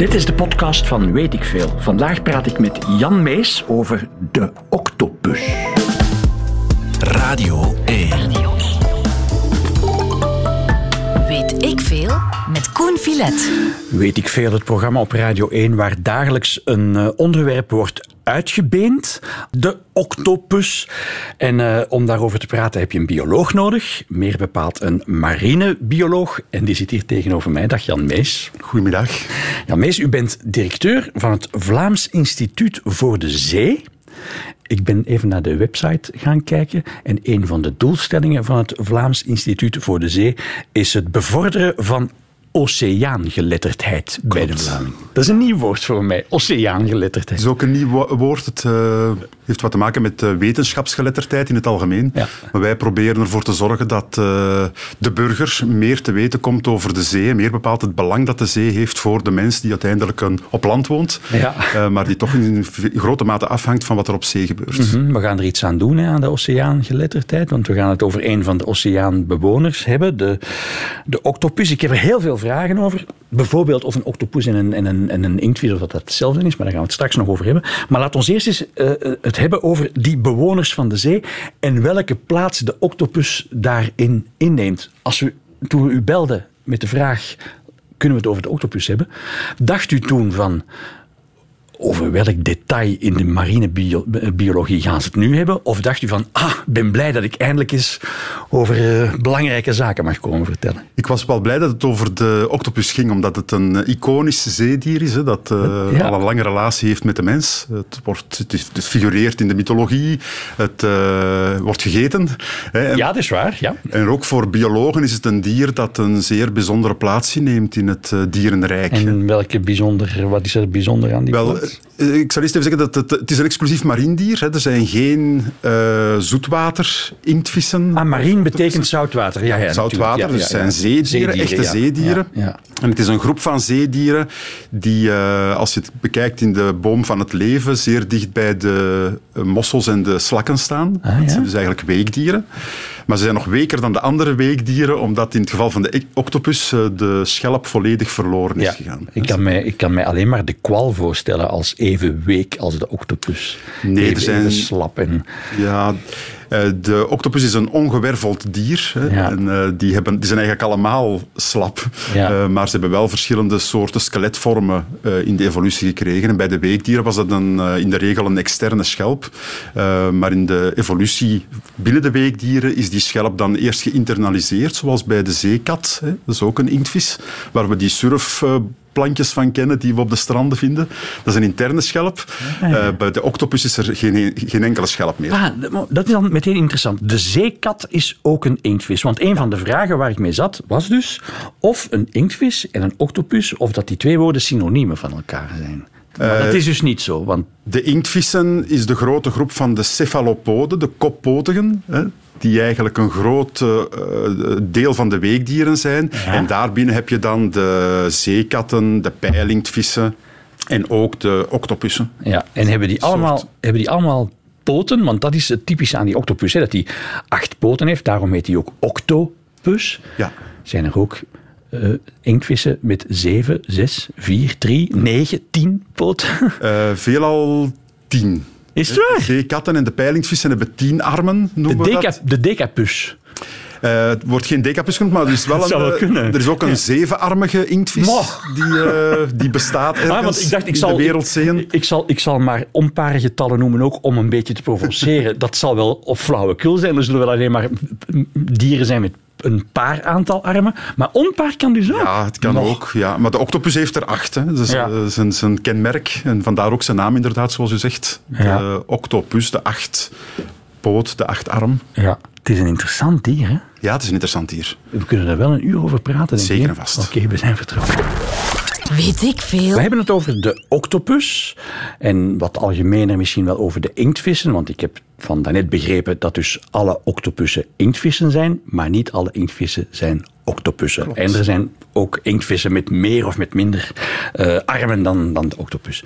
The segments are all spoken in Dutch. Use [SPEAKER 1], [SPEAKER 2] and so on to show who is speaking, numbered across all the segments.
[SPEAKER 1] Dit is de podcast van Weet ik Veel. Vandaag praat ik met Jan Mees over de octopus.
[SPEAKER 2] Radio 1.
[SPEAKER 3] Koen Filet.
[SPEAKER 1] Weet ik Veel, het programma op Radio 1 waar dagelijks een uh, onderwerp wordt uitgebeend. De octopus. En uh, om daarover te praten heb je een bioloog nodig. Meer bepaald een marinebioloog. En die zit hier tegenover mij. Dag Jan Mees.
[SPEAKER 4] Goedemiddag.
[SPEAKER 1] Jan Mees, u bent directeur van het Vlaams Instituut voor de Zee. Ik ben even naar de website gaan kijken en een van de doelstellingen van het Vlaams Instituut voor de Zee is het bevorderen van oceaangeletterdheid bij de Vlaming. Dat is een nieuw woord voor mij, oceaangeletterdheid.
[SPEAKER 4] Het is ook een nieuw woord. Het uh, heeft wat te maken met uh, wetenschapsgeletterdheid in het algemeen. Ja. Maar wij proberen ervoor te zorgen dat uh, de burger meer te weten komt over de zee. Meer bepaald het belang dat de zee heeft voor de mens die uiteindelijk een, op land woont. Ja. maar die toch in grote mate afhangt van wat er op zee gebeurt. Mm
[SPEAKER 1] -hmm. We gaan er iets aan doen hè, aan de oceaangeletterdheid. Want we gaan het over een van de oceaanbewoners hebben, de, de octopus. Ik heb er heel veel vragen over. Bijvoorbeeld of een octopus en een, en een, en een inktvis of dat hetzelfde is, maar daar gaan we het straks nog over hebben. Maar laat ons eerst eens uh, het hebben over die bewoners van de zee en welke plaats de octopus daarin inneemt. Als we, toen we u belden met de vraag, kunnen we het over de octopus hebben, dacht u toen van over welk detail in de marinebiologie gaan ze het nu hebben? Of dacht u van, ah, ben blij dat ik eindelijk eens over uh, belangrijke zaken mag komen vertellen?
[SPEAKER 4] Ik was wel blij dat het over de octopus ging, omdat het een uh, iconisch zeedier is, hè, dat uh, ja. al een lange relatie heeft met de mens. Het, wordt, het, is, het figureert in de mythologie, het wordt gegeten.
[SPEAKER 1] Hè, en, ja, dat is waar. Ja.
[SPEAKER 4] En ook voor biologen is het een dier dat een zeer bijzondere plaats inneemt in het dierenrijk.
[SPEAKER 1] En welke bijzonder, wat is er bijzonder aan die
[SPEAKER 4] wel,
[SPEAKER 1] plaats?
[SPEAKER 4] Ik zal eerst even zeggen dat het, het is een exclusief marien dier is. Er zijn geen uh, zoetwater inktvissen.
[SPEAKER 1] Ah, marien betekent zoutwater. Ja, ja,
[SPEAKER 4] zoutwater, ja, dus het zijn zeedieren, zeedieren echte zeedieren. En het is een groep van zeedieren die, uh, als je het bekijkt in de boom van het leven, zeer dicht bij de mossels en de slakken staan. Ah, dat zijn dus eigenlijk weekdieren. Maar ze zijn nog weker dan de andere weekdieren, omdat in het geval van de octopus de schelp volledig verloren is gegaan.
[SPEAKER 1] Ik kan, mij, ik kan mij alleen maar de kwal voorstellen als even week als de octopus.
[SPEAKER 4] Nee,
[SPEAKER 1] even,
[SPEAKER 4] er zijn...
[SPEAKER 1] even slap en...
[SPEAKER 4] Ja... De octopus is een ongewerveld dier. Ja. En, uh, die, hebben, die zijn eigenlijk allemaal slap. Ja. Uh, maar ze hebben wel verschillende soorten skeletvormen uh, in de evolutie gekregen. En bij de weekdieren was dat een, in de regel een externe schelp. maar in de evolutie binnen de weekdieren is die schelp dan eerst geïnternaliseerd, zoals bij de zeekat. Hè. Dat is ook een inktvis, waar we die surf plankjes van kennen die we op de stranden vinden. Dat is een interne schelp. Ja. Uh, bij de octopus is er geen, geen enkele schelp meer.
[SPEAKER 1] Ah, dat is dan meteen interessant. De zeekat is ook een inktvis. Want een van de vragen waar ik mee zat, was dus of een inktvis en een octopus, of dat die twee woorden synoniemen van elkaar zijn. Maar dat is dus niet zo. Want...
[SPEAKER 4] De inktvissen is de grote groep van de cephalopoden, de koppotigen. Die eigenlijk een groot uh, deel van de weekdieren zijn. Ja. En daarbinnen heb je dan de zeekatten, de peilingtvissen en ook de octopussen.
[SPEAKER 1] Ja, en hebben die allemaal, hebben die allemaal poten? Want dat is het typische aan die octopus, hè, dat hij acht poten heeft. Daarom heet hij ook octopus.
[SPEAKER 4] Ja.
[SPEAKER 1] Zijn er ook uh, inktvissen met 7, 6, 4, 3, 9, 10 poten?
[SPEAKER 4] Uh, veelal 10.
[SPEAKER 1] Is het waar?
[SPEAKER 4] De zeekatten en de peilingsvissen hebben 10 armen, noemen
[SPEAKER 1] de, de decapus.
[SPEAKER 4] Uh, het wordt geen decapus genoemd, maar er is wel,
[SPEAKER 1] wel
[SPEAKER 4] een,
[SPEAKER 1] er
[SPEAKER 4] is ook een ja. zevenarmige inktvis die, uh, die bestaat ergens
[SPEAKER 1] ah, want ik dacht, ik zal,
[SPEAKER 4] de wereldzeeën.
[SPEAKER 1] Ik, ik, zal, ik zal maar onpare getallen noemen ook om een beetje te provoceren. dat zal wel op flauwekul zijn. Er zullen wel alleen maar dieren zijn met een paar aantal armen. Maar onpaar kan dus ook.
[SPEAKER 4] Ja, het kan
[SPEAKER 1] Nog.
[SPEAKER 4] ook. Ja. Maar de octopus heeft er acht. Hè. Dat is ja. zijn, zijn kenmerk. En vandaar ook zijn naam inderdaad, zoals u zegt.
[SPEAKER 1] Ja.
[SPEAKER 4] De octopus, de acht poot, de acht arm.
[SPEAKER 1] Ja, is een interessant dier, hè?
[SPEAKER 4] Ja, het is een interessant dier.
[SPEAKER 1] We kunnen er wel een uur over praten.
[SPEAKER 4] Zeker en vast.
[SPEAKER 1] Oké, okay, we zijn vertrokken.
[SPEAKER 3] Weet ik veel.
[SPEAKER 1] We hebben het over de octopus en wat algemener misschien wel over de inktvissen, want ik heb van daarnet begrepen dat dus alle octopussen inktvissen zijn, maar niet alle inktvissen zijn octopussen.
[SPEAKER 4] Klopt.
[SPEAKER 1] En er zijn ook inktvissen met meer of met minder uh, armen dan, dan de octopus.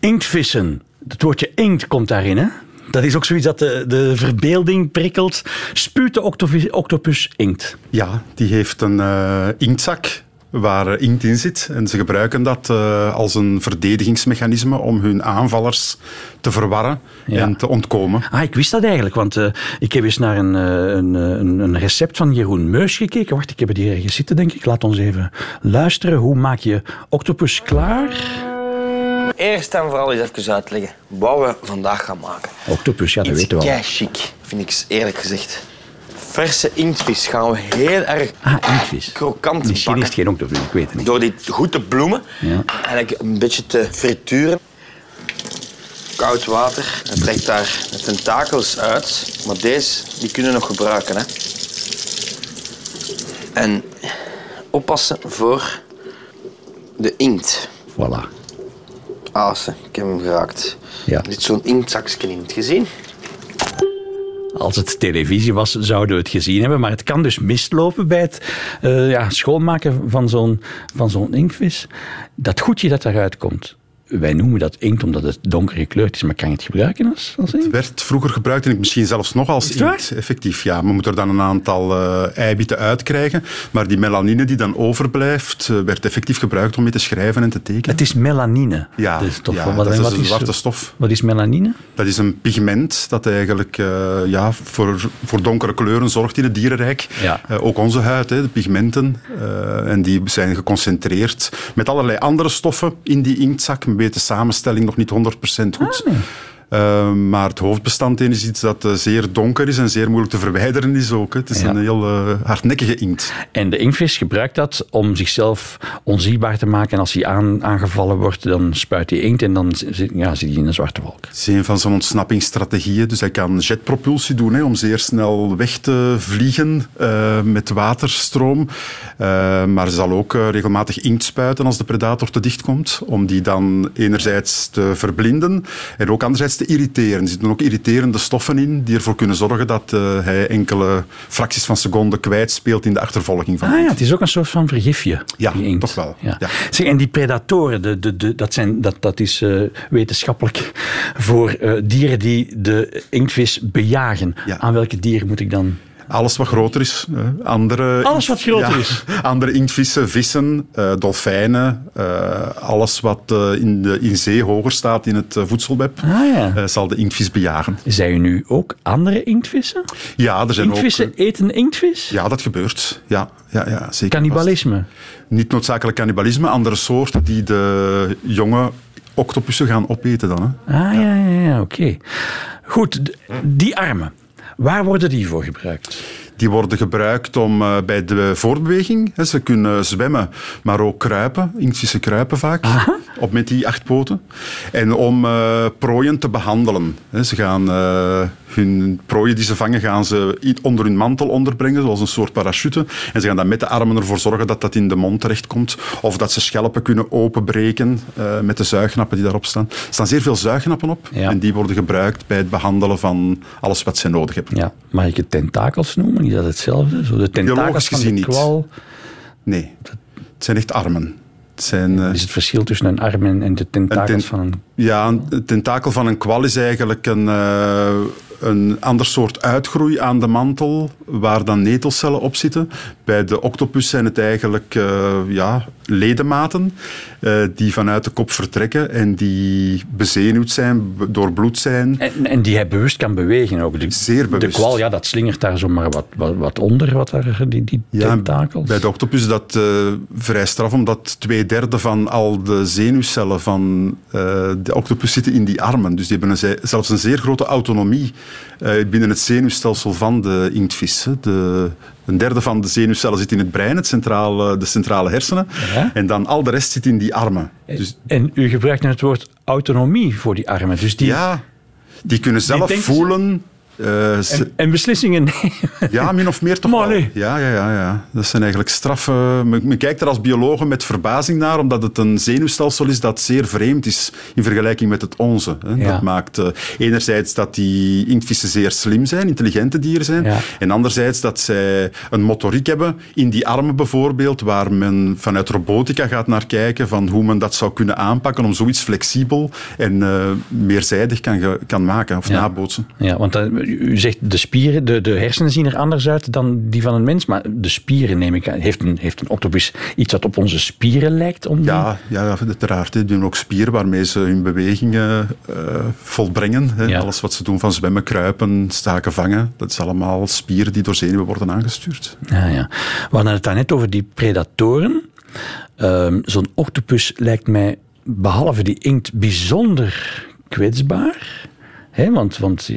[SPEAKER 1] Inktvissen, het woordje inkt komt daarin, hè? Dat is ook zoiets dat de, de verbeelding prikkelt. Spuut de octopus, octopus inkt?
[SPEAKER 4] Ja, die heeft een uh, inktzak waar inkt in zit. En ze gebruiken dat uh, als een verdedigingsmechanisme om hun aanvallers te verwarren en te ontkomen.
[SPEAKER 1] Ah, ik wist dat eigenlijk, want uh, ik heb eens naar een, een, een, een, recept van Jeroen Meus gekeken. Wacht, ik heb het hier ergens zitten, denk ik. Laat ons even luisteren. Hoe maak je octopus klaar?
[SPEAKER 2] Eerst en vooral eens even uitleggen wat we vandaag gaan maken.
[SPEAKER 1] Octopus, ja, dat weten we
[SPEAKER 2] al. Chic, vind ik eerlijk gezegd verse inktvis gaan we heel erg
[SPEAKER 1] ah, inktvis.
[SPEAKER 2] krokant
[SPEAKER 1] Misschien is het geen octopus, ik weet het niet.
[SPEAKER 2] Door dit goed te bloemen ja. en een beetje te frituren. Koud water, het trekt daar de tentakels uit. Maar deze die kunnen we nog gebruiken. Hè. En oppassen voor de inkt.
[SPEAKER 1] Voilà.
[SPEAKER 2] Assen, ik heb hem geraakt. Ja. Er zit zo'n inktzakje in. Het gezien?
[SPEAKER 1] Als het televisie was, zouden we het gezien hebben. Maar het kan dus mislopen bij het uh, ja, schoonmaken van zo'n, van zo'n inkvis. Dat goedje dat eruit komt, wij noemen dat inkt omdat het donker gekleurd is, maar kan je het gebruiken als, als inkt?
[SPEAKER 4] Het werd vroeger gebruikt en misschien zelfs nog als inkt. Effectief, ja. We moeten er dan een aantal uh, eiwitten uitkrijgen, maar die melanine die dan overblijft, uh, werd effectief gebruikt om mee te schrijven en te tekenen.
[SPEAKER 1] Het is melanine?
[SPEAKER 4] Ja, de stof. Ja, wat, dat is een zwarte stof.
[SPEAKER 1] Wat is melanine?
[SPEAKER 4] Dat is een pigment dat eigenlijk uh, ja, voor, voor donkere kleuren zorgt in het dierenrijk. Ja. ook onze huid, hè, de pigmenten. en die zijn geconcentreerd met allerlei andere stoffen in die inktzak weet de samenstelling nog niet 100% goed. Ah, uh, maar het hoofdbestanddeel is iets dat uh, zeer donker is en zeer moeilijk te verwijderen is ook. Hè. Het is ja. een heel uh, hardnekkige inkt.
[SPEAKER 1] En de inktvis gebruikt dat om zichzelf onzichtbaar te maken. En als hij aan, aangevallen wordt, dan spuit hij inkt en dan ja, zit hij in een zwarte wolk.
[SPEAKER 4] Het is een van zijn ontsnappingsstrategieën. Dus hij kan jetpropulsie doen hè, om zeer snel weg te vliegen met waterstroom. maar zal ook regelmatig inkt spuiten als de predator te dicht komt. Om die dan enerzijds te verblinden en ook anderzijds te irriteren. Er zitten ook irriterende stoffen in die ervoor kunnen zorgen dat uh, hij enkele fracties van seconden kwijtspeelt in de achtervolging van
[SPEAKER 1] Ah ja, het is ook een soort van vergifje.
[SPEAKER 4] Ja, toch wel. Ja. ja.
[SPEAKER 1] Zeg, en die predatoren, de, de, de, dat, zijn, dat, dat is uh, wetenschappelijk voor uh, dieren die de inktvis bejagen. Aan welke dieren moet ik dan
[SPEAKER 4] alles wat groter is. andere,
[SPEAKER 1] alles wat groter is.
[SPEAKER 4] Andere inktvissen, vissen, uh, dolfijnen. Uh, alles wat uh, in, de, in zee hoger staat in het voedselweb, ah, ja. zal de inktvis bejagen.
[SPEAKER 1] Zijn er nu ook andere inktvissen?
[SPEAKER 4] Ja, er zijn
[SPEAKER 1] inktvissen
[SPEAKER 4] ook...
[SPEAKER 1] eten inktvis?
[SPEAKER 4] Ja, dat gebeurt. Ja, ja, ja, zeker.
[SPEAKER 1] Cannibalisme?
[SPEAKER 4] Niet noodzakelijk cannibalisme. Andere soorten die de jonge octopussen gaan opeten dan.
[SPEAKER 1] Hè. Ah, ja, ja, ja oké. Goed, die armen. Waar worden die voor gebruikt?
[SPEAKER 4] Die worden gebruikt om uh, bij de voortbeweging. Hè, ze kunnen zwemmen, maar ook kruipen. Inktvissen kruipen vaak. Op met die acht poten. En om uh, prooien te behandelen. Ze gaan uh, hun prooien die ze vangen, gaan ze onder hun mantel onderbrengen, zoals een soort parachute. En ze gaan dan met de armen ervoor zorgen dat dat in de mond terechtkomt. Of dat ze schelpen kunnen openbreken uh, met de zuignappen die daarop staan. Er staan zeer veel zuignappen op. En die worden gebruikt bij het behandelen van alles wat ze nodig hebben.
[SPEAKER 1] Ja. Mag ik het tentakels noemen? Is dat hetzelfde? Zo de tentakels van de kwal?
[SPEAKER 4] Niet. Nee, het zijn echt armen.
[SPEAKER 1] Zijn, uh, is het verschil tussen een arm en de tentakels van een...
[SPEAKER 4] Ja, een tentakel van een kwal is eigenlijk een, uh, een ander soort uitgroei aan de mantel, waar dan netelcellen op zitten. Bij de octopus zijn het eigenlijk uh, ja, ledematen uh, die vanuit de kop vertrekken en die bezenuwd zijn, door bloed zijn.
[SPEAKER 1] En, en die hij bewust kan bewegen ook. De,
[SPEAKER 4] Zeer bewust.
[SPEAKER 1] De kwal, ja, dat slingert daar zomaar wat, wat, wat onder, wat daar, die, die ja, tentakels.
[SPEAKER 4] Bij de octopus is dat uh, vrij straf, omdat twee derde van al de zenuwcellen van de octopus zitten in die armen. Dus die hebben een, zelfs een zeer grote autonomie binnen het zenuwstelsel van de inktvis. De, een derde van de zenuwcellen zit in het brein, het centrale, de centrale hersenen. Ja? En dan al de rest zit in die armen.
[SPEAKER 1] Dus, en u gebruikt het woord autonomie voor die armen. Dus die,
[SPEAKER 4] ja, die kunnen zelf voelen
[SPEAKER 1] uh, en, beslissingen nemen.
[SPEAKER 4] Ja, min of meer toch wel. Ja, ja, ja, ja. Dat zijn eigenlijk straffen. Men, kijkt er als bioloog met verbazing naar, omdat het een zenuwstelsel is dat zeer vreemd is in vergelijking met het onze. Hè. Dat maakt uh, enerzijds dat die inktvissen zeer slim zijn, intelligente dieren zijn, en anderzijds dat zij een motoriek hebben in die armen bijvoorbeeld, waar men vanuit robotica gaat naar kijken van hoe men dat zou kunnen aanpakken om zoiets flexibel en uh, meerzijdig kan, kan maken of nabootsen.
[SPEAKER 1] Ja, want u zegt de spieren, de, de hersenen zien er anders uit dan die van een mens, maar de spieren neem ik aan. Heeft een, heeft een octopus iets dat op onze spieren lijkt? Om
[SPEAKER 4] ja, ja, uiteraard. Die doen ook spieren waarmee ze hun bewegingen uh, volbrengen. Hè. Alles wat ze doen van zwemmen, kruipen, staken, vangen, dat is allemaal spieren die door zenuwen worden aangestuurd.
[SPEAKER 1] Ja, ja. We hadden het daarnet over die predatoren. Um, Zo'n octopus lijkt mij, behalve die inkt, bijzonder kwetsbaar. He, want, want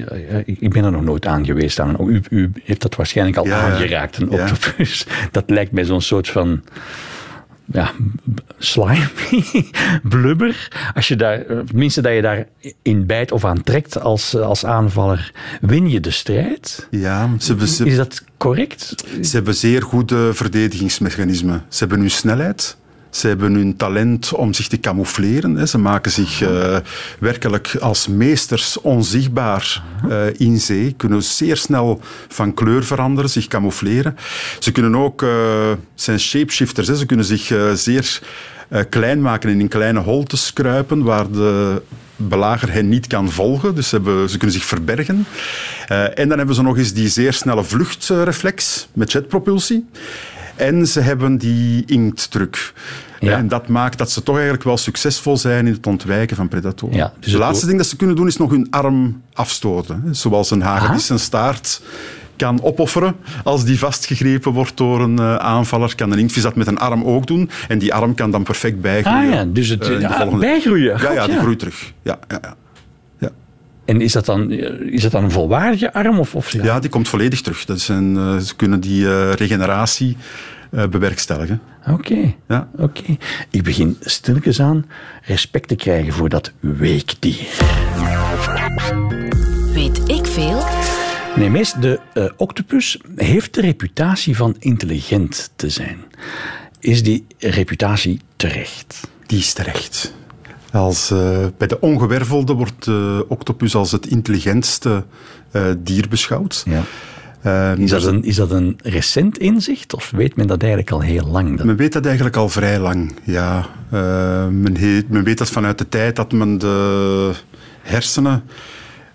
[SPEAKER 1] ik ben er nog nooit aan geweest. Aan. U, u heeft dat waarschijnlijk al aangeraakt, een octopus. Dat lijkt mij zo'n soort van ja, slimy, blubber. Als je daar, tenminste dat je daar in bijt of aan trekt als, als aanvaller, win je de strijd.
[SPEAKER 4] Ja, ze,
[SPEAKER 1] ze, is dat correct?
[SPEAKER 4] Ze hebben zeer goede verdedigingsmechanismen. Ze hebben hun snelheid. Ze hebben hun talent om zich te camoufleren. Ze maken zich uh, werkelijk als meesters onzichtbaar uh, in zee. Kunnen zeer snel van kleur veranderen, zich camoufleren. Ze kunnen ook, uh, zijn shapeshifters, hè. ze kunnen zich zeer klein maken en in kleine holtes kruipen waar de belager hen niet kan volgen. Dus hebben, ze kunnen zich verbergen. en dan hebben ze nog eens die zeer snelle vluchtreflex met jetpropulsie. En ze hebben die inktdruk. Ja. En dat maakt dat ze toch eigenlijk wel succesvol zijn in het ontwijken van predatoren. Ja, dus het laatste ding dat ze kunnen doen is nog hun arm afstoten. Zoals een hagedis zijn staart kan opofferen als die vastgegrepen wordt door een uh, aanvaller. Kan een inktvis dat met een arm ook doen. En die arm kan dan perfect bijgroeien.
[SPEAKER 1] Ah ja, dus het uh, volgende... bijgroeien.
[SPEAKER 4] ja, ja, die groeit terug. Ja, ja, ja.
[SPEAKER 1] En is dat dan, is dat dan een volwaardige arm? Of, of
[SPEAKER 4] ja? ja? die komt volledig terug. Dat is een, uh, ze kunnen die regeneratie uh, bewerkstelligen.
[SPEAKER 1] Oké. Ja. oké. Ik begin stilletjes aan respect te krijgen voor dat weekdier.
[SPEAKER 3] Weet ik veel?
[SPEAKER 1] Nee, meest de uh, octopus heeft de reputatie van intelligent te zijn. Is die reputatie terecht?
[SPEAKER 4] Die is terecht. Als, uh, bij de ongewervelde wordt de octopus als het intelligentste uh, dier beschouwd. Ja.
[SPEAKER 1] Ehm, is, dat een, is dat een recent inzicht of weet men dat eigenlijk al heel lang?
[SPEAKER 4] Men weet dat eigenlijk al vrij lang, ja. Uh, men, men, weet dat vanuit de tijd dat men de hersenen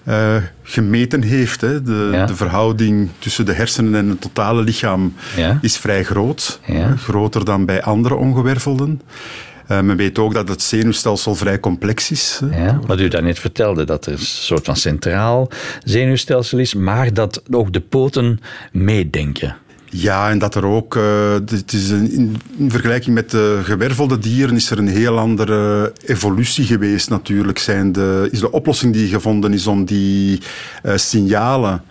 [SPEAKER 4] uh, gemeten heeft. Hè. De, de, verhouding tussen de hersenen en het totale lichaam ja. is vrij groot. Ja. Groter dan bij andere ongewervelden. Uh, men weet ook dat het zenuwstelsel vrij complex is.
[SPEAKER 1] Ja, wat u daarnet vertelde, dat er een soort van centraal zenuwstelsel is, maar dat ook de poten meedenken.
[SPEAKER 4] Ja, en dat er ook, uh, het is een, in, vergelijking met de gewervelde dieren, is er een heel andere evolutie geweest natuurlijk. Zijn de, is de oplossing die gevonden is om die uh, signalen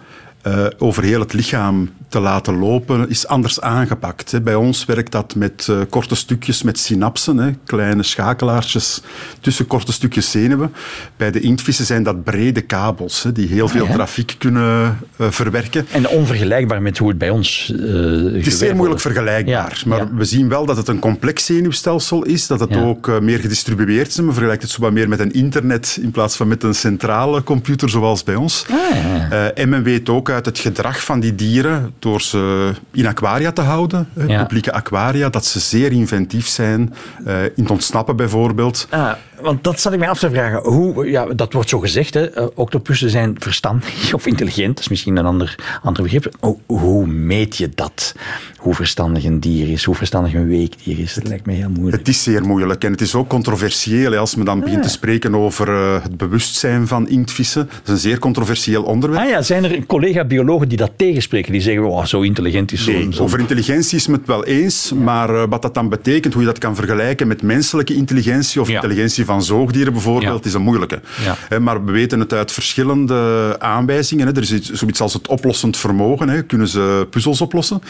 [SPEAKER 4] uh, over heel het lichaam te laten lopen, is anders aangepakt. Hè. Bij ons werkt dat met uh, korte stukjes met synapsen, hè, kleine schakelaartjes tussen korte stukjes zenuwen. Bij de inktvissen zijn dat brede kabels, hè, die heel veel ah, trafiek kunnen uh, verwerken.
[SPEAKER 1] En onvergelijkbaar met hoe het bij ons
[SPEAKER 4] Het is zeer moeilijk vergelijkbaar, ja, maar ja. we zien wel dat het een complex zenuwstelsel is, dat het ook meer gedistribueerd is. Men vergelijkt het zo wat meer met een internet in plaats van met een centrale computer zoals bij ons. Ah, en men weet ook uit het gedrag van die dieren, door ze in aquaria te houden, publieke aquaria, dat ze zeer inventief zijn, uh, in het ontsnappen bijvoorbeeld.
[SPEAKER 1] Ah, want dat zat ik mij af te vragen. Hoe, ja, dat wordt zo gezegd, hè? Uh, octopussen zijn verstandig of intelligent, dat is misschien een ander, ander begrip. Hoe, hoe meet je dat? Hoe verstandig een dier is, hoe verstandig een weekdier is, dat lijkt mij heel moeilijk.
[SPEAKER 4] Het is zeer moeilijk en het is ook controversieel als men dan begint te spreken over uh, het bewustzijn van inktvissen. Dat is een zeer controversieel onderwerp.
[SPEAKER 1] Ah ja, zijn er collega-biologen die dat tegenspreken, die zeggen, oh, zo intelligent is
[SPEAKER 4] nee,
[SPEAKER 1] zo,
[SPEAKER 4] Over intelligentie is men het wel eens, maar uh, wat dat dan betekent, hoe je dat kan vergelijken met menselijke intelligentie of ja. intelligentie van zoogdieren bijvoorbeeld, is een moeilijke. Ja. maar we weten het uit verschillende aanwijzingen. Er is zoiets als het oplossend vermogen. Kunnen ze puzzels oplossen?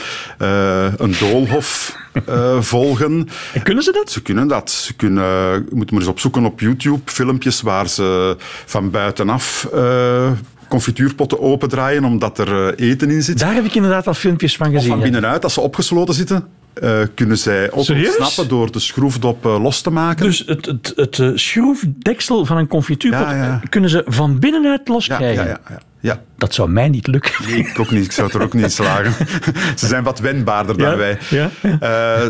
[SPEAKER 4] Uh, een doolhof uh, volgen.
[SPEAKER 1] En kunnen ze dat?
[SPEAKER 4] Ze kunnen dat. Ze kunnen, je moet maar eens opzoeken op YouTube, filmpjes waar ze van buitenaf confituurpotten opendraaien omdat er eten in zit.
[SPEAKER 1] Daar heb ik inderdaad al filmpjes van gezien.
[SPEAKER 4] Of van binnenuit, als ze opgesloten zitten. Uh, kunnen zij ook snappen door de schroefdop uh, los te maken.
[SPEAKER 1] Dus het, het, het uh, schroefdeksel van een confituurpot ja, ja. kunnen ze van binnenuit loskrijgen?
[SPEAKER 4] Ja, ja, ja, ja.
[SPEAKER 1] Dat zou mij niet lukken.
[SPEAKER 4] Nee, ik ook niet. Ik zou het er ook niet slagen. ze zijn wat wendbaarder dan wij.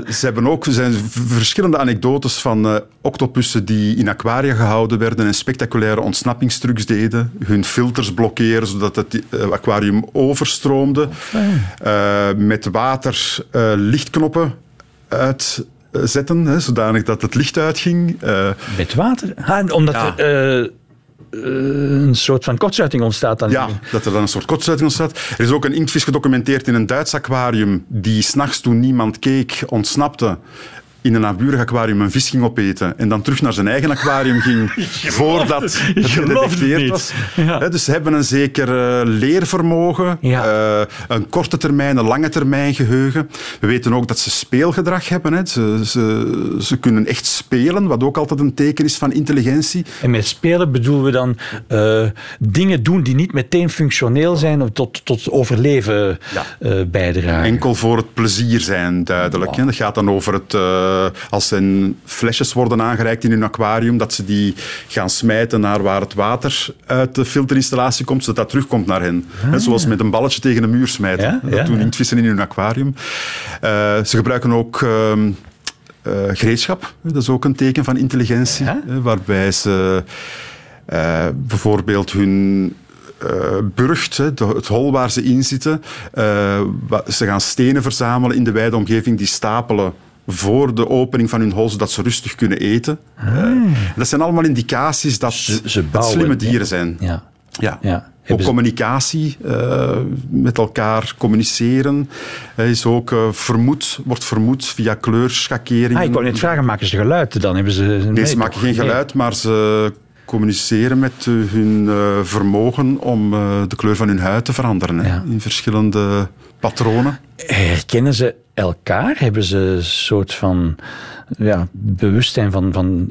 [SPEAKER 4] Ze hebben ook er zijn verschillende anekdotes van octopussen die in aquaria gehouden werden en spectaculaire ontsnappingstrucs deden. Hun filters blokkeren zodat het aquarium overstroomde. met water lichtknoppen uitzetten, hè, zodanig dat het licht uitging.
[SPEAKER 1] met water? Omdat ja. er een soort van kortsluiting ontstaat dan.
[SPEAKER 4] Ja, dat er dan een soort kortsluiting ontstaat. Er is ook een inktvis gedocumenteerd in een Duits aquarium die s'nachts toen niemand keek ontsnapte in een naburig aquarium een vis ging opeten en dan terug naar zijn eigen aquarium ging voordat het gedetecteerd was. Ja. dus ze hebben een zeker uh, leervermogen, uh, een korte termijn, een lange termijn geheugen. We weten ook dat ze speelgedrag hebben. Ze, ze, ze, kunnen echt spelen, wat ook altijd een teken is van intelligentie.
[SPEAKER 1] En met spelen bedoelen we dan uh, dingen doen die niet meteen functioneel zijn of tot, tot overleven bijdragen.
[SPEAKER 4] Enkel voor het plezier zijn, duidelijk. Wow. Dat gaat dan over het als er flesjes worden aangereikt in hun aquarium, dat ze die gaan smijten naar waar het water uit de filterinstallatie komt, zodat dat terugkomt naar hen. Ah, zoals met een balletje tegen een muur smijten. Ja, dat doen inktvissen in hun aquarium. Uh, ze gebruiken ook... Uh, uh, gereedschap, dat is ook een teken van intelligentie, waarbij ze bijvoorbeeld hun uh, burgt, het hol waar ze in zitten. Uh, ze gaan stenen verzamelen in de wijde omgeving, die stapelen voor de opening van hun hol, zodat ze rustig kunnen eten. Ah. dat zijn allemaal indicaties dat ze, ze slimme dieren zijn. Ja. Ja. ja. Ook communicatie, uh, met elkaar communiceren, is ook uh, vermoed, wordt vermoed via kleurschakeringen.
[SPEAKER 1] Ah, ik wou net vragen, maken ze geluid dan? Hebben ze,
[SPEAKER 4] nee, ze maken geen geluid, maar ze communiceren met hun vermogen om de kleur van hun huid te veranderen ja. in verschillende patronen.
[SPEAKER 1] Herkennen ze elkaar? Hebben ze een soort van ja, bewustzijn van, van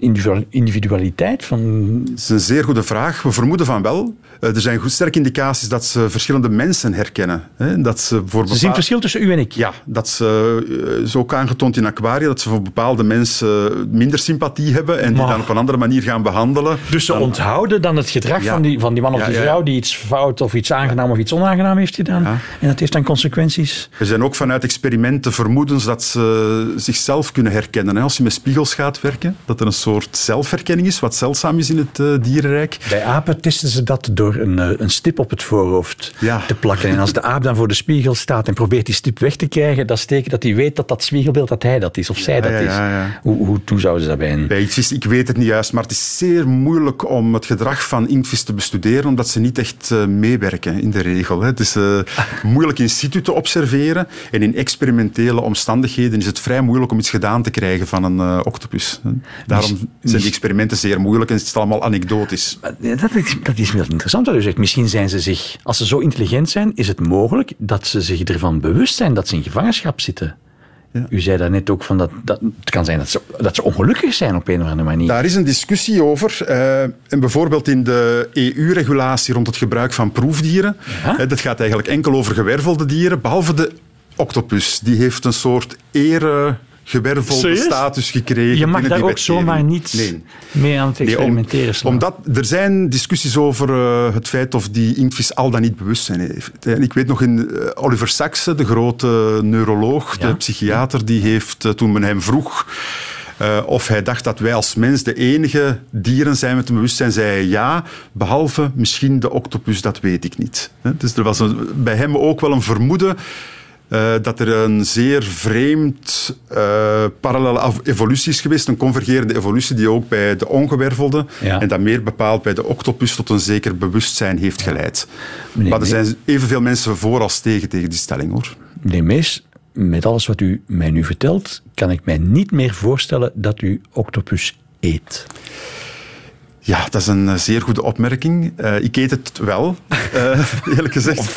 [SPEAKER 1] individualiteit? Van...
[SPEAKER 4] Dat is een zeer goede vraag. We vermoeden van wel. Eh, er zijn goed sterke indicaties dat ze verschillende mensen herkennen. Dat ze, voor
[SPEAKER 1] ze zien verschil tussen u en ik?
[SPEAKER 4] Ja, dat ze, eh, is ook aangetoond in aquaria, dat ze voor bepaalde mensen minder sympathie hebben en die dan op een andere manier gaan behandelen.
[SPEAKER 1] Dus ze onthouden dan het gedrag van, die, van die man of die vrouw die iets fout of iets aangenaam of iets onaangenaam heeft gedaan. En dat heeft dan consequenties?
[SPEAKER 4] Er zijn ook vanuit experimenten vermoedens dat ze zichzelf kunnen herkennen. Als je met spiegels gaat werken, dat er een soort zelfherkenning is, wat zeldzaam is in het uh, dierenrijk.
[SPEAKER 1] Bij apen testen ze dat door een, eh, een stip op het voorhoofd te plakken. En als de aap dan voor de spiegel staat en probeert die stip weg te krijgen, dat steken dat hij weet dat dat spiegelbeeld dat hij dat is, of zij dat is. Hoe, hoe, hoe zouden ze dat bij
[SPEAKER 4] Bij ik weet het niet juist, maar het is zeer moeilijk om het gedrag van inktvis te bestuderen, omdat ze niet echt uh, meewerken in de regel. Hè. Het is moeilijk in situ te observeren en in experimentele omstandigheden is het vrij moeilijk om iets gedaan te krijgen van een uh, octopus. Daarom zijn die experimenten zeer moeilijk en het is allemaal anekdotisch.
[SPEAKER 1] Dat is, dat is wel interessant wat u zegt. Misschien zijn ze zich, als ze zo intelligent zijn, is het mogelijk dat ze zich ervan bewust zijn dat ze in gevangenschap zitten. Ja. U zei daarnet ook van dat, dat het kan zijn dat ze, dat ze ongelukkig zijn op een of andere manier.
[SPEAKER 4] Daar is een discussie over. Uh, en bijvoorbeeld in de EU-regulatie rond het gebruik van proefdieren. Ja? dat gaat eigenlijk enkel over gewervelde dieren, behalve de octopus. Die heeft een soort ere gewervelde status gekregen.
[SPEAKER 1] Je mag daar ook zomaar niet nee. mee aan het experimenteren
[SPEAKER 4] nee, omdat er zijn discussies over uh, het feit of die inktvis al dan niet bewustzijn heeft. En ik weet nog in uh, Oliver Sacks, de grote neuroloog, ja. de psychiater, die heeft uh, toen men hem vroeg uh, of hij dacht dat wij als mens de enige dieren zijn met een bewustzijn, zei hij ja, behalve misschien de octopus, dat weet ik niet. Dus er was een, bij hem ook wel een vermoeden uh, dat er een zeer vreemd uh, parallele evolutie is geweest, een convergerende evolutie die ook bij de ongewervelde en dan meer bepaald bij de octopus tot een zeker bewustzijn heeft geleid. maar er zijn evenveel mensen voor als tegen tegen die stelling hoor.
[SPEAKER 1] Meneer Mees, met alles wat u mij nu vertelt, kan ik mij niet meer voorstellen dat u octopus eet.
[SPEAKER 4] Ja, dat is een eh, zeer goede opmerking. Uh, ik eet het wel, uh, eerlijk gezegd.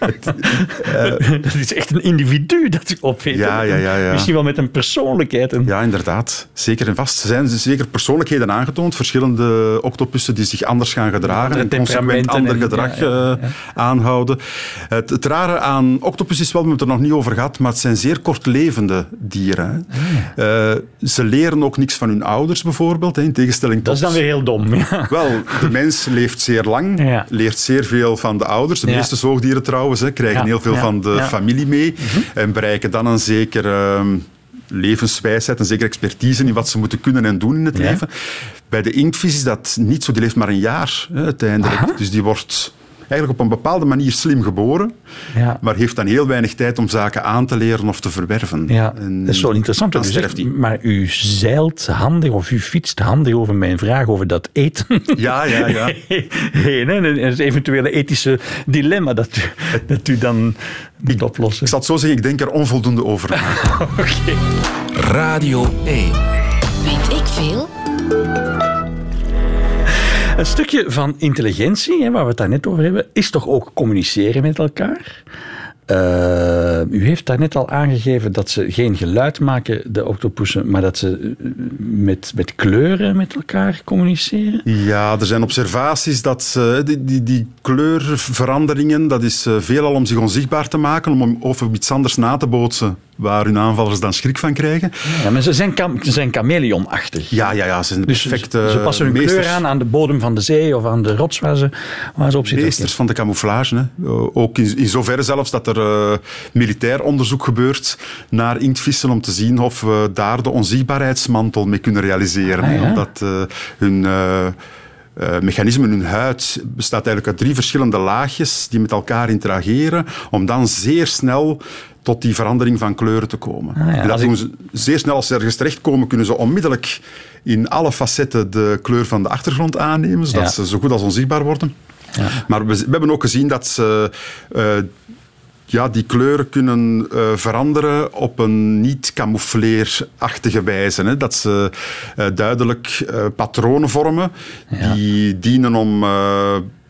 [SPEAKER 1] Uh, dat is echt een individu dat.
[SPEAKER 4] Ja, ja, ja, ja,
[SPEAKER 1] Misschien wel met een persoonlijkheid. En...
[SPEAKER 4] Ja, inderdaad. Zeker en vast. Er zijn zeker persoonlijkheden aangetoond. Verschillende octopussen die zich anders gaan gedragen en consequent ander gedrag ja, aanhouden. Het, het, rare aan octopus is wel, we hebben het er nog niet over gehad, maar het zijn zeer kortlevende dieren. Ah, ze leren ook niks van hun ouders bijvoorbeeld, hè, in tegenstelling tot...
[SPEAKER 1] Dat is dan weer heel dom.
[SPEAKER 4] Wel, de mens leeft zeer lang, leert zeer veel van de ouders. De meeste zoogdieren trouwens hè, krijgen heel veel van de familie mee mhm. en bereiken dan een zeker... Uh, levenswijsheid, een zekere expertise in wat ze moeten kunnen en doen in het leven. Bij de inktvis is dat niet zo. Die leeft maar een jaar hè, uiteindelijk. Dus die wordt eigenlijk op een bepaalde manier slim geboren, ja. maar heeft dan heel weinig tijd om zaken aan te leren of te verwerven.
[SPEAKER 1] Ja, en, dat is wel interessant. Dan u zegt, maar u zeilt handig of u fietst handig over mijn vraag over dat eten.
[SPEAKER 4] Ja, ja, ja.
[SPEAKER 1] Heen, en het eventuele ethische dilemma dat u, dat u dan moet oplossen.
[SPEAKER 4] Ik zal het zo zeggen, ik denk er onvoldoende over.
[SPEAKER 1] Oké.
[SPEAKER 3] Radio 1. Weet
[SPEAKER 1] Een stukje van intelligentie, hè, waar we het daar net over hebben, is toch ook communiceren met elkaar? Uh, u heeft daarnet al aangegeven dat ze geen geluid maken, de octopussen, maar dat ze eh, met, met kleuren met elkaar communiceren?
[SPEAKER 4] Ja, er zijn observaties dat ze, die, die, die kleurveranderingen, dat is eh, veelal om zich onzichtbaar te maken, om over iets anders na te bootsen waar hun aanvallers dan schrik van krijgen.
[SPEAKER 1] Ja, maar ze zijn, ze zijn chameleonachtig.
[SPEAKER 4] Ja, ja, ja, ze zijn de dus perfecte
[SPEAKER 1] Ze passen hun
[SPEAKER 4] meesters.
[SPEAKER 1] kleur aan aan de bodem van de zee of aan de rots waar ze, waar ze op zitten.
[SPEAKER 4] Meesters van de camouflage. Hè. Ook in, in zoverre zelfs dat er uh, militair onderzoek gebeurt naar inktvissen om te zien of we daar de onzichtbaarheidsmantel mee kunnen realiseren. Ah, ja? Omdat uh, hun... Uh, uh, mechanisme in hun huid bestaat eigenlijk uit drie verschillende laagjes die met elkaar interageren, om dan zeer snel tot die verandering van kleuren te komen. Ah, ja, dat doen ze zeer snel als ze ergens terechtkomen, kunnen ze onmiddellijk in alle facetten de kleur van de achtergrond aannemen, zodat ja. ze zo goed als onzichtbaar worden. Ja. Maar we, we, hebben ook gezien dat ze uh, ja, die kleuren kunnen uh, veranderen op een niet camoufleerachtige wijze. Hè. Dat ze uh, duidelijk uh, patronen vormen ja. die dienen om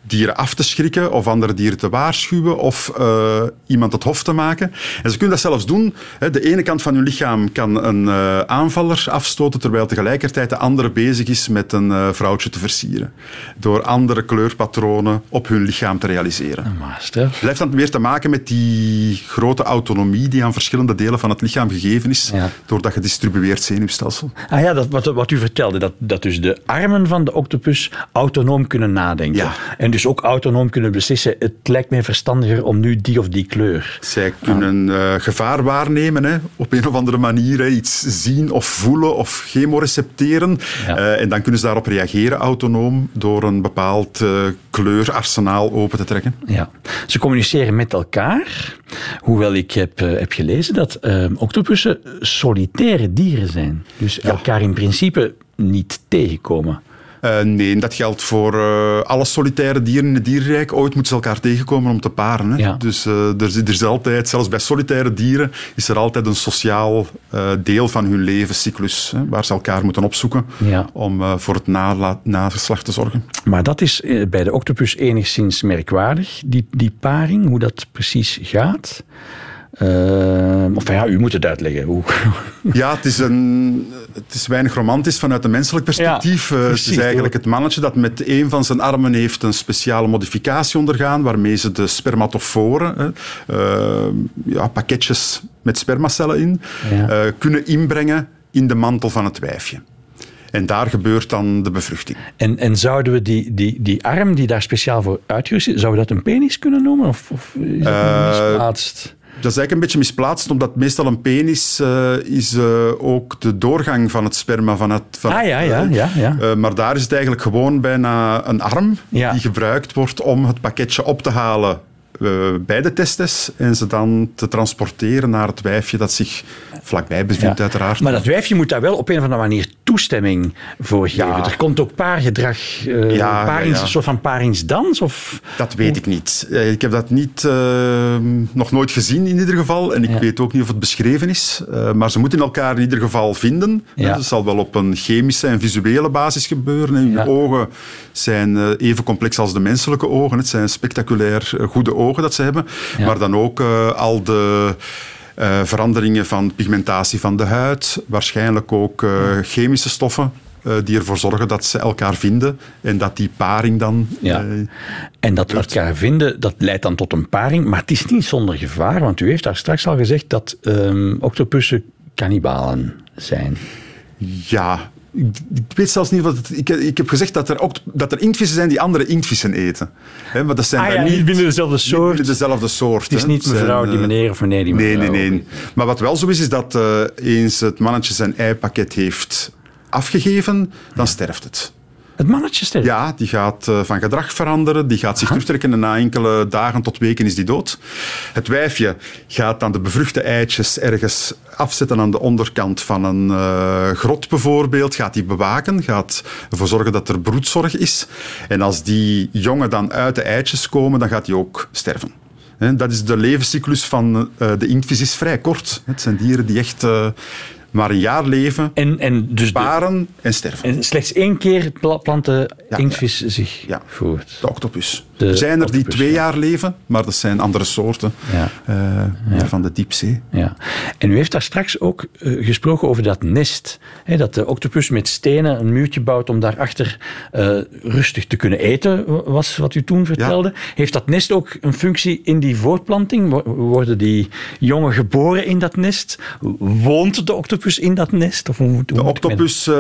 [SPEAKER 4] dieren af te schrikken of andere dieren te waarschuwen of uh, iemand het hof te maken. En ze kunnen dat zelfs doen. De ene kant van hun lichaam kan een uh, aanvaller afstoten terwijl tegelijkertijd de andere bezig is met een uh, vrouwtje te versieren. Door andere kleurpatronen op hun lichaam te realiseren.
[SPEAKER 1] Het
[SPEAKER 4] heeft dan weer te maken met die grote autonomie die aan verschillende delen van het lichaam gegeven is ja. door dat gedistribueerd zenuwstelsel.
[SPEAKER 1] Ah ja, dat, wat, wat u vertelde, dat, dat dus de armen van de octopus autonoom kunnen nadenken.
[SPEAKER 4] Ja.
[SPEAKER 1] En dus ook autonoom kunnen beslissen, het lijkt mij verstandiger om nu die of die kleur.
[SPEAKER 4] Zij kunnen uh, gevaar waarnemen hè, op een of andere manier. Hè, iets zien of voelen of chemorecepteren. Ja. Uh, en dan kunnen ze daarop reageren autonoom door een bepaald uh, kleurarsenaal open te trekken.
[SPEAKER 1] Ja. Ze communiceren met elkaar. Hoewel ik heb, heb gelezen dat octopussen solitaire dieren zijn. Dus ja. elkaar in principe niet tegenkomen.
[SPEAKER 4] Uh, nee, dat geldt voor uh, alle solitaire dieren in het dierenrijk. Ooit moeten ze elkaar tegenkomen om te paren. Hè?
[SPEAKER 1] Ja.
[SPEAKER 4] Dus uh, er, er, is altijd, zelfs bij solitaire dieren, is er altijd een sociaal deel van hun levenscyclus hè, waar ze elkaar moeten opzoeken
[SPEAKER 1] ja.
[SPEAKER 4] om voor het nageslacht te zorgen.
[SPEAKER 1] Maar dat is bij de octopus enigszins merkwaardig, die, die paring, hoe dat precies gaat. Uh, of ja, u moet het uitleggen. Hoe...
[SPEAKER 4] Ja, het is, een, het is weinig romantisch vanuit een menselijk perspectief.
[SPEAKER 1] Ja,
[SPEAKER 4] precies, het is eigenlijk het mannetje dat met een van zijn armen heeft een speciale modificatie ondergaan, waarmee ze de spermatoforen, uh, ja, pakketjes met spermacellen in, ja. uh, kunnen inbrengen in de mantel van het wijfje. En daar gebeurt dan de bevruchting.
[SPEAKER 1] En, en zouden we die, die, die arm die daar speciaal voor uitgerust is, zouden we dat een penis kunnen noemen? Of, of is dat misplaatst?
[SPEAKER 4] Dat is eigenlijk een beetje misplaatst, omdat meestal een penis uh, is uh, ook de doorgang van het sperma van het... Van
[SPEAKER 1] ah, ja, ja, ja. ja.
[SPEAKER 4] Uh, maar daar is het eigenlijk gewoon bijna een arm
[SPEAKER 1] ja.
[SPEAKER 4] die gebruikt wordt om het pakketje op te halen bij de testes en ze dan te transporteren naar het wijfje dat zich vlakbij bevindt,
[SPEAKER 1] ja.
[SPEAKER 4] uiteraard.
[SPEAKER 1] Maar dat wijfje moet daar wel op een of andere manier toestemming voor geven. Ja. Er komt ook paargedrag, uh,
[SPEAKER 4] ja,
[SPEAKER 1] parings, een soort van paringsdans? Of?
[SPEAKER 4] Dat weet ik niet. Ik heb dat niet, uh, nog nooit gezien in ieder geval en ik weet ook niet of het beschreven is. Uh, maar ze moeten elkaar in ieder geval vinden. Dat zal wel op een chemische en visuele basis gebeuren. En hun ogen zijn even complex als de menselijke ogen. Het zijn spectaculair goede ogen dat ze hebben. Maar dan ook al de... Uh, veranderingen van pigmentatie van de huid, waarschijnlijk ook uh, chemische stoffen uh, die ervoor zorgen dat ze elkaar vinden en dat die paring dan.
[SPEAKER 1] Ja. en dat we elkaar vinden, dat leidt dan tot een paring, maar het is niet zonder gevaar, want u heeft daar straks al gezegd dat um, octopussen kannibalen zijn.
[SPEAKER 4] Ja, ik weet zelfs niet wat het, ik, ik heb gezegd dat er, ook, dat er inktvissen zijn die andere inktvissen eten. He, maar dat zijn
[SPEAKER 1] ah, ja, niet binnen dezelfde soort.
[SPEAKER 4] Binnen dezelfde soort.
[SPEAKER 1] Het is niet mevrouw die meneer of meneer die mevrouw.
[SPEAKER 4] Nee, nee, nee. Maar wat wel zo is, is dat uh, eens het mannetje zijn eipakket heeft afgegeven, dan sterft het.
[SPEAKER 1] Het mannetje sterft?
[SPEAKER 4] Ja, die gaat uh, van gedrag veranderen, die gaat zich terugtrekken en na enkele dagen tot weken is die dood. Het wijfje gaat dan de bevruchte eitjes ergens afzetten aan de onderkant van een uh, grot bijvoorbeeld, gaat die bewaken, gaat ervoor zorgen dat er broedzorg is. En als die jongen dan uit de eitjes komen, dan gaat die ook sterven. dat is de levenscyclus van uh, de inktvis is vrij kort. Het zijn dieren die echt maar een jaar leven,
[SPEAKER 1] en, en dus
[SPEAKER 4] paren en sterven.
[SPEAKER 1] En slechts één keer planten ja, inktvis zich ja. voort.
[SPEAKER 4] De octopus. er zijn er die twee jaar leven, maar dat zijn andere soorten uh, van de diepzee.
[SPEAKER 1] Ja. En u heeft daar straks ook uh, gesproken over dat nest. Hè, dat de octopus met stenen een muurtje bouwt om daarachter uh, rustig te kunnen eten, was wat u toen vertelde. Heeft dat nest ook een functie in die voortplanting? Worden die jongen geboren in dat nest? Woont de octopus octopus in dat nest? Of hoe,
[SPEAKER 4] de octopus uh,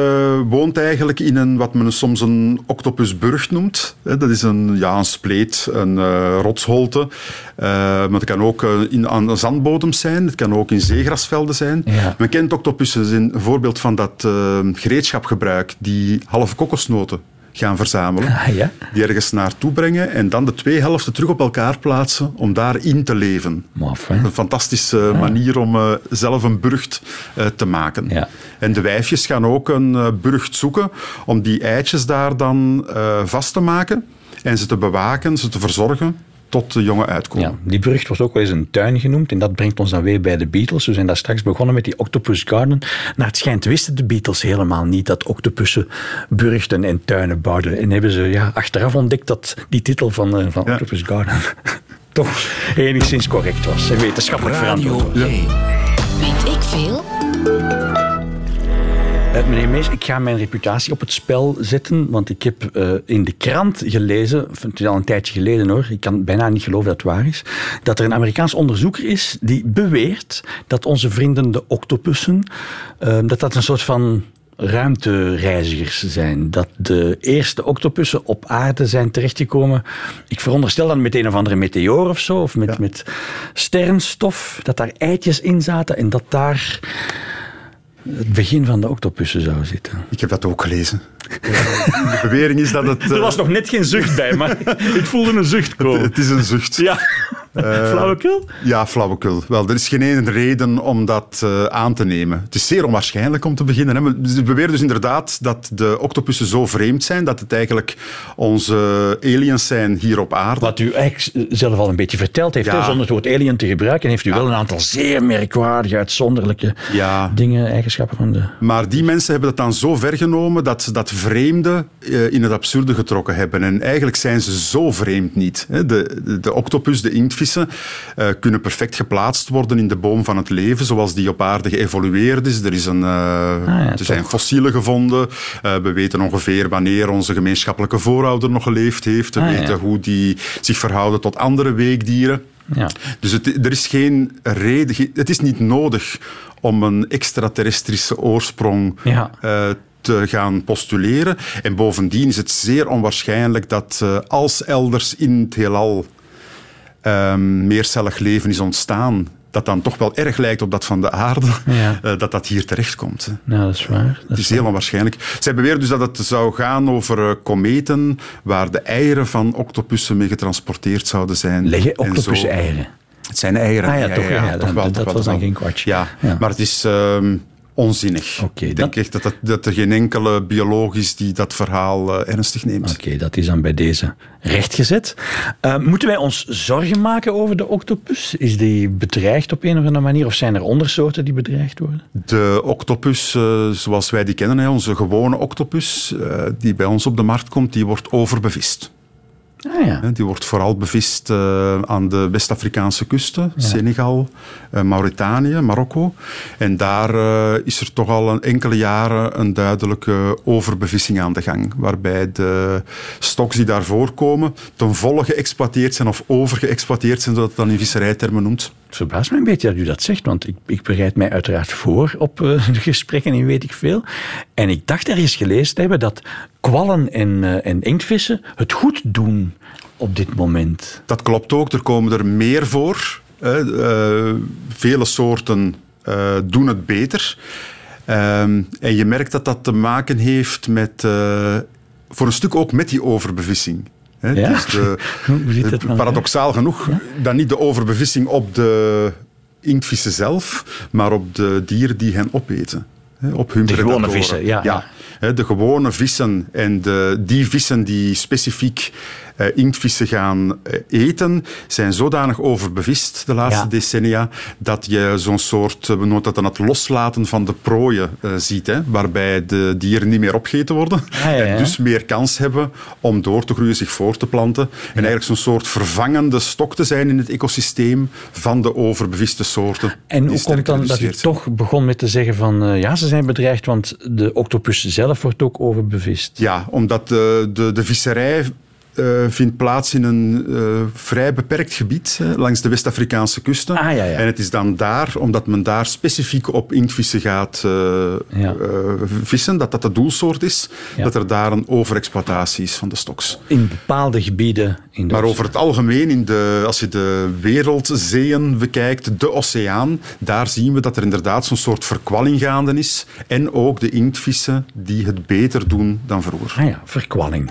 [SPEAKER 4] woont eigenlijk in een, wat men soms een octopusburg noemt. Dat is een, ja, een spleet, een uh, rotsholte. Uh, maar het kan ook in, aan zandbodem zijn, het kan ook in zeegrasvelden zijn. Ja. Men kent octopussen, een voorbeeld van dat gereedschapgebruik, die halve kokosnoten gaan verzamelen.
[SPEAKER 1] Ah, ja?
[SPEAKER 4] Die ergens naartoe brengen en dan de twee helften terug op elkaar plaatsen om daarin te leven.
[SPEAKER 1] Maf,
[SPEAKER 4] een fantastische manier om uh, zelf een burcht uh, te maken.
[SPEAKER 1] Ja.
[SPEAKER 4] En de wijfjes gaan ook een uh, burcht zoeken om die eitjes daar dan vast te maken en ze te bewaken, ze te verzorgen tot de jongen uitkomen.
[SPEAKER 1] Ja, die burcht wordt ook wel eens een tuin genoemd. En dat brengt ons dan weer bij de Beatles. We zijn daar straks begonnen met die Octopus Garden. Naar het schijnt wisten de Beatles helemaal niet dat octopussen burchten en tuinen bouwden. En hebben ze ja, achteraf ontdekt dat die titel van, uh, van ja. Octopus Garden toch enigszins correct was. En wetenschappelijk verantwoord. Ja. Weet ik veel? Uh, meneer Mees, ik ga mijn reputatie op het spel zetten, want ik heb uh, in de krant gelezen, het is al een tijdje geleden hoor, ik kan bijna niet geloven dat het waar is, dat er een Amerikaans onderzoeker is die beweert dat onze vrienden de octopussen, uh, dat dat een soort van ruimtereizigers zijn. Dat de eerste octopussen op aarde zijn terechtgekomen. Ik veronderstel dan met een of andere meteoor of zo, of met, ja. met sterrenstof, dat daar eitjes in zaten en dat daar het begin van de octopussen zou zitten.
[SPEAKER 4] Ik heb dat ook gelezen. De bewering is dat het...
[SPEAKER 1] Er was nog net geen zucht bij, maar ik voelde een zucht komen.
[SPEAKER 4] Het, het is een zucht.
[SPEAKER 1] Ja. Uh, flauwekul?
[SPEAKER 4] Ja, flauwekul. Wel, er is geen ene reden om dat uh, aan te nemen. Het is zeer onwaarschijnlijk om te beginnen. Hè. We beweren dus inderdaad dat de octopussen zo vreemd zijn dat het eigenlijk onze aliens zijn hier op aarde.
[SPEAKER 1] Wat u eigenlijk zelf al een beetje verteld heeft, ja. zonder het woord alien te gebruiken, heeft u ja. wel een aantal zeer merkwaardige, uitzonderlijke
[SPEAKER 4] ja.
[SPEAKER 1] dingen, eigenschappen van de...
[SPEAKER 4] Maar die mensen hebben het dan zo ver genomen dat ze dat vreemde uh, in het absurde getrokken hebben. En eigenlijk zijn ze zo vreemd niet. De, de, de octopus, de inktvis, uh, kunnen perfect geplaatst worden in de boom van het leven, zoals die op aarde geëvolueerd is. Er, is een, uh, ah, ja, er zijn fossielen gevonden. Uh, we weten ongeveer wanneer onze gemeenschappelijke voorouder nog geleefd heeft. We ah, weten ja. hoe die zich verhouden tot andere weekdieren.
[SPEAKER 1] Ja.
[SPEAKER 4] Dus het, er is geen reden, het is niet nodig om een extraterrestrische oorsprong
[SPEAKER 1] ja.
[SPEAKER 4] uh, te gaan postuleren. En bovendien is het zeer onwaarschijnlijk dat uh, als elders in het heelal um, meercellig leven is ontstaan, dat dan toch wel erg lijkt op dat van de aarde,
[SPEAKER 1] ja.
[SPEAKER 4] uh, dat dat hier terechtkomt.
[SPEAKER 1] Ja, dat is waar. Dat
[SPEAKER 4] het is, is heel onwaarschijnlijk. Zij beweren dus dat het zou gaan over uh, kometen waar de eieren van octopussen mee getransporteerd zouden zijn.
[SPEAKER 1] Leggen octopussen eieren?
[SPEAKER 4] Het zijn eieren.
[SPEAKER 1] Ah, ja, toch, ja,
[SPEAKER 4] toch wel.
[SPEAKER 1] Dat,
[SPEAKER 4] toch
[SPEAKER 1] dat was dan geen kwartje.
[SPEAKER 4] Ja, maar het is... Um, onzinnig.
[SPEAKER 1] Okay,
[SPEAKER 4] ik denk
[SPEAKER 1] dat...
[SPEAKER 4] echt dat, dat, dat, er geen enkele bioloog is die dat verhaal uh, ernstig neemt.
[SPEAKER 1] Oké, okay, dat is dan bij deze rechtgezet. Uh, moeten wij ons zorgen maken over de octopus? Is die bedreigd op een of andere manier? Of zijn er ondersoorten die bedreigd worden?
[SPEAKER 4] De octopus, uh, zoals wij die kennen, hè, onze gewone octopus, die bij ons op de markt komt, die wordt overbevist.
[SPEAKER 1] Ah, ja.
[SPEAKER 4] Die wordt vooral bevist uh, aan de West-Afrikaanse kusten, ja. Senegal, uh, Mauritanië, Marokko. En daar uh, is er toch al een enkele jaren een duidelijke overbevissing aan de gang, waarbij de stoks die daar voorkomen ten volle geëxploiteerd zijn of overgeëxploiteerd zijn, zoals dat dan in visserijtermen noemt.
[SPEAKER 1] Het verbaast me een beetje dat u dat zegt, want ik, ik bereid mij uiteraard voor op uh, gesprekken en weet ik veel. En ik dacht ergens gelezen te hebben dat kwallen en, uh, en inktvissen het goed doen op dit moment.
[SPEAKER 4] Dat klopt ook, er komen er meer voor. Uh, vele soorten doen het beter. Um, en je merkt dat dat te maken heeft met, voor een stuk ook met die overbevissing.
[SPEAKER 1] He, ja? dus de,
[SPEAKER 4] het, paradoxaal genoeg, ja? dan niet de overbevissing op de inktvissen zelf, maar op de dieren die hen opeten. op hun
[SPEAKER 1] de gewone vissen, ja.
[SPEAKER 4] ja. De gewone vissen en de, die vissen die specifiek uh, inktvissen gaan uh, eten, zijn zodanig overbevist de laatste ja. decennia dat je zo'n soort, we noemen dat dan het loslaten van de prooien uh, ziet, hè, waarbij de dieren niet meer opgegeten worden
[SPEAKER 1] ja, ja,
[SPEAKER 4] en dus meer kans hebben om door te groeien, zich voor te planten en eigenlijk zo'n soort vervangende stok te zijn in het ecosysteem van de overbeviste soorten.
[SPEAKER 1] En hoe komt dan dat u toch begon met te zeggen van ja, ze zijn bedreigd, want de octopus zelf wordt ook overbevist?
[SPEAKER 4] Ja, omdat de, de, de visserij uh, vindt plaats in een uh, vrij beperkt gebied uh, langs de West-Afrikaanse kusten.
[SPEAKER 1] Ah, ja, ja.
[SPEAKER 4] En het is dan daar, omdat men daar specifiek op inktvissen gaat ja. vissen, dat dat de doelsoort is, dat er daar een overexploitatie is van de stoks.
[SPEAKER 1] In bepaalde gebieden. In de
[SPEAKER 4] maar over het algemeen, in de, als je de wereldzeeën bekijkt, de oceaan, daar zien we dat er inderdaad zo'n soort verkwalling gaande is. En ook de inktvissen die het beter doen dan vroeger.
[SPEAKER 1] Ah ja, verkwalling.